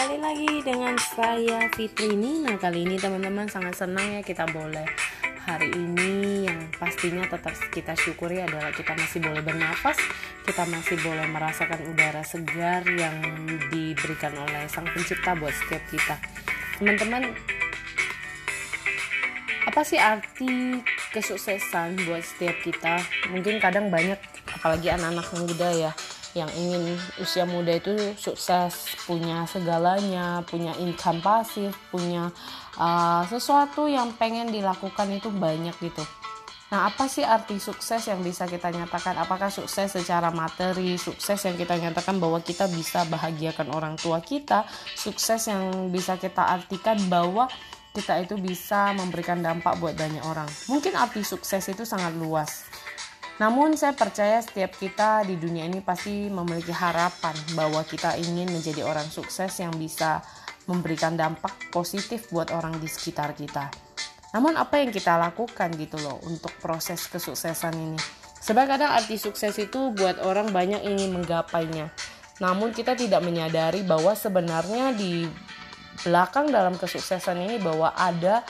kembali lagi dengan saya Fitri ini. Nah kali ini teman-teman sangat senang ya kita boleh hari ini yang pastinya tetap kita syukuri adalah kita masih boleh bernafas, kita masih boleh merasakan udara segar yang diberikan oleh Sang Pencipta buat setiap kita. Teman-teman, apa sih arti kesuksesan buat setiap kita? Mungkin kadang banyak apalagi anak-anak muda ya yang ingin usia muda itu sukses punya segalanya punya income pasif punya uh, sesuatu yang pengen dilakukan itu banyak gitu Nah, apa sih arti sukses yang bisa kita nyatakan? Apakah sukses secara materi, sukses yang kita nyatakan bahwa kita bisa bahagiakan orang tua kita, sukses yang bisa kita artikan bahwa kita itu bisa memberikan dampak buat banyak orang. Mungkin arti sukses itu sangat luas. Namun saya percaya setiap kita di dunia ini pasti memiliki harapan bahwa kita ingin menjadi orang sukses yang bisa memberikan dampak positif buat orang di sekitar kita. Namun apa yang kita lakukan gitu loh untuk proses kesuksesan ini? Sebab kadang arti sukses itu buat orang banyak ingin menggapainya. Namun kita tidak menyadari bahwa sebenarnya di belakang dalam kesuksesan ini bahwa ada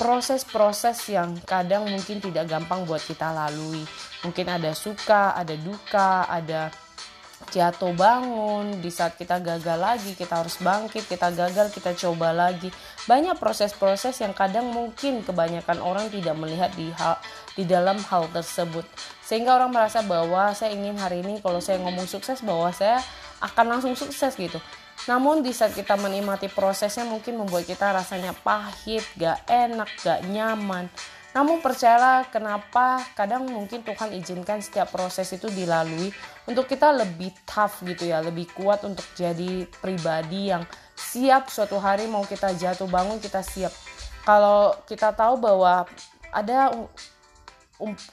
proses-proses yang kadang mungkin tidak gampang buat kita lalui. Mungkin ada suka, ada duka, ada jatuh bangun, di saat kita gagal lagi, kita harus bangkit, kita gagal, kita coba lagi. Banyak proses-proses yang kadang mungkin kebanyakan orang tidak melihat di hal di dalam hal tersebut. Sehingga orang merasa bahwa saya ingin hari ini kalau saya ngomong sukses bahwa saya akan langsung sukses gitu. Namun di saat kita menikmati prosesnya mungkin membuat kita rasanya pahit, gak enak, gak nyaman. Namun percayalah kenapa kadang mungkin Tuhan izinkan setiap proses itu dilalui untuk kita lebih tough gitu ya, lebih kuat untuk jadi pribadi yang siap suatu hari mau kita jatuh bangun kita siap. Kalau kita tahu bahwa ada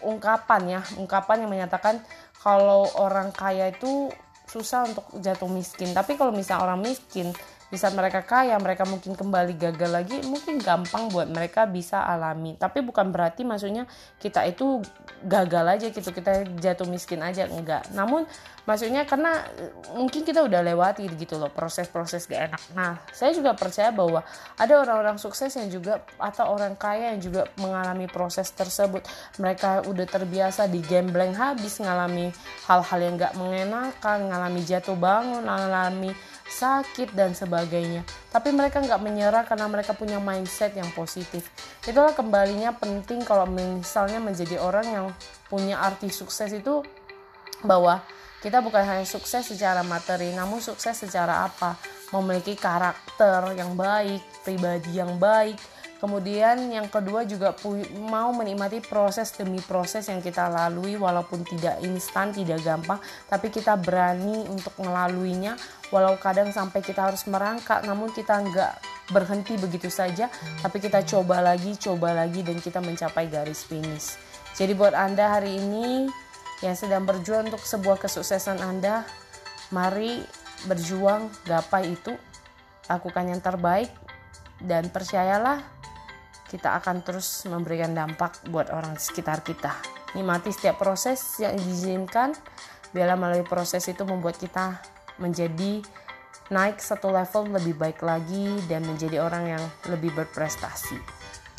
ungkapan ya, ungkapan yang menyatakan kalau orang kaya itu susah untuk jatuh miskin. Tapi kalau misalnya orang miskin bisa mereka kaya mereka mungkin kembali gagal lagi mungkin gampang buat mereka bisa alami. Tapi bukan berarti maksudnya kita itu gagal aja gitu kita jatuh miskin aja enggak namun maksudnya karena mungkin kita udah lewati gitu loh proses-proses gak enak nah saya juga percaya bahwa ada orang-orang sukses yang juga atau orang kaya yang juga mengalami proses tersebut mereka udah terbiasa di gambling habis ngalami hal-hal yang gak mengenakan ngalami jatuh bangun ngalami sakit dan sebagainya. Tapi mereka nggak menyerah karena mereka punya mindset yang positif. Itulah kembalinya penting kalau misalnya menjadi orang yang punya arti sukses itu bahwa kita bukan hanya sukses secara materi, namun sukses secara apa? Memiliki karakter yang baik, pribadi yang baik, Kemudian yang kedua juga mau menikmati proses demi proses yang kita lalui walaupun tidak instan, tidak gampang, tapi kita berani untuk melaluinya walau kadang sampai kita harus merangkak namun kita nggak berhenti begitu saja, tapi kita coba lagi, coba lagi dan kita mencapai garis finish. Jadi buat Anda hari ini yang sedang berjuang untuk sebuah kesuksesan Anda, mari berjuang gapai itu, lakukan yang terbaik dan percayalah kita akan terus memberikan dampak buat orang sekitar kita. Nikmati setiap proses yang diizinkan, biarlah melalui proses itu membuat kita menjadi naik satu level lebih baik lagi dan menjadi orang yang lebih berprestasi.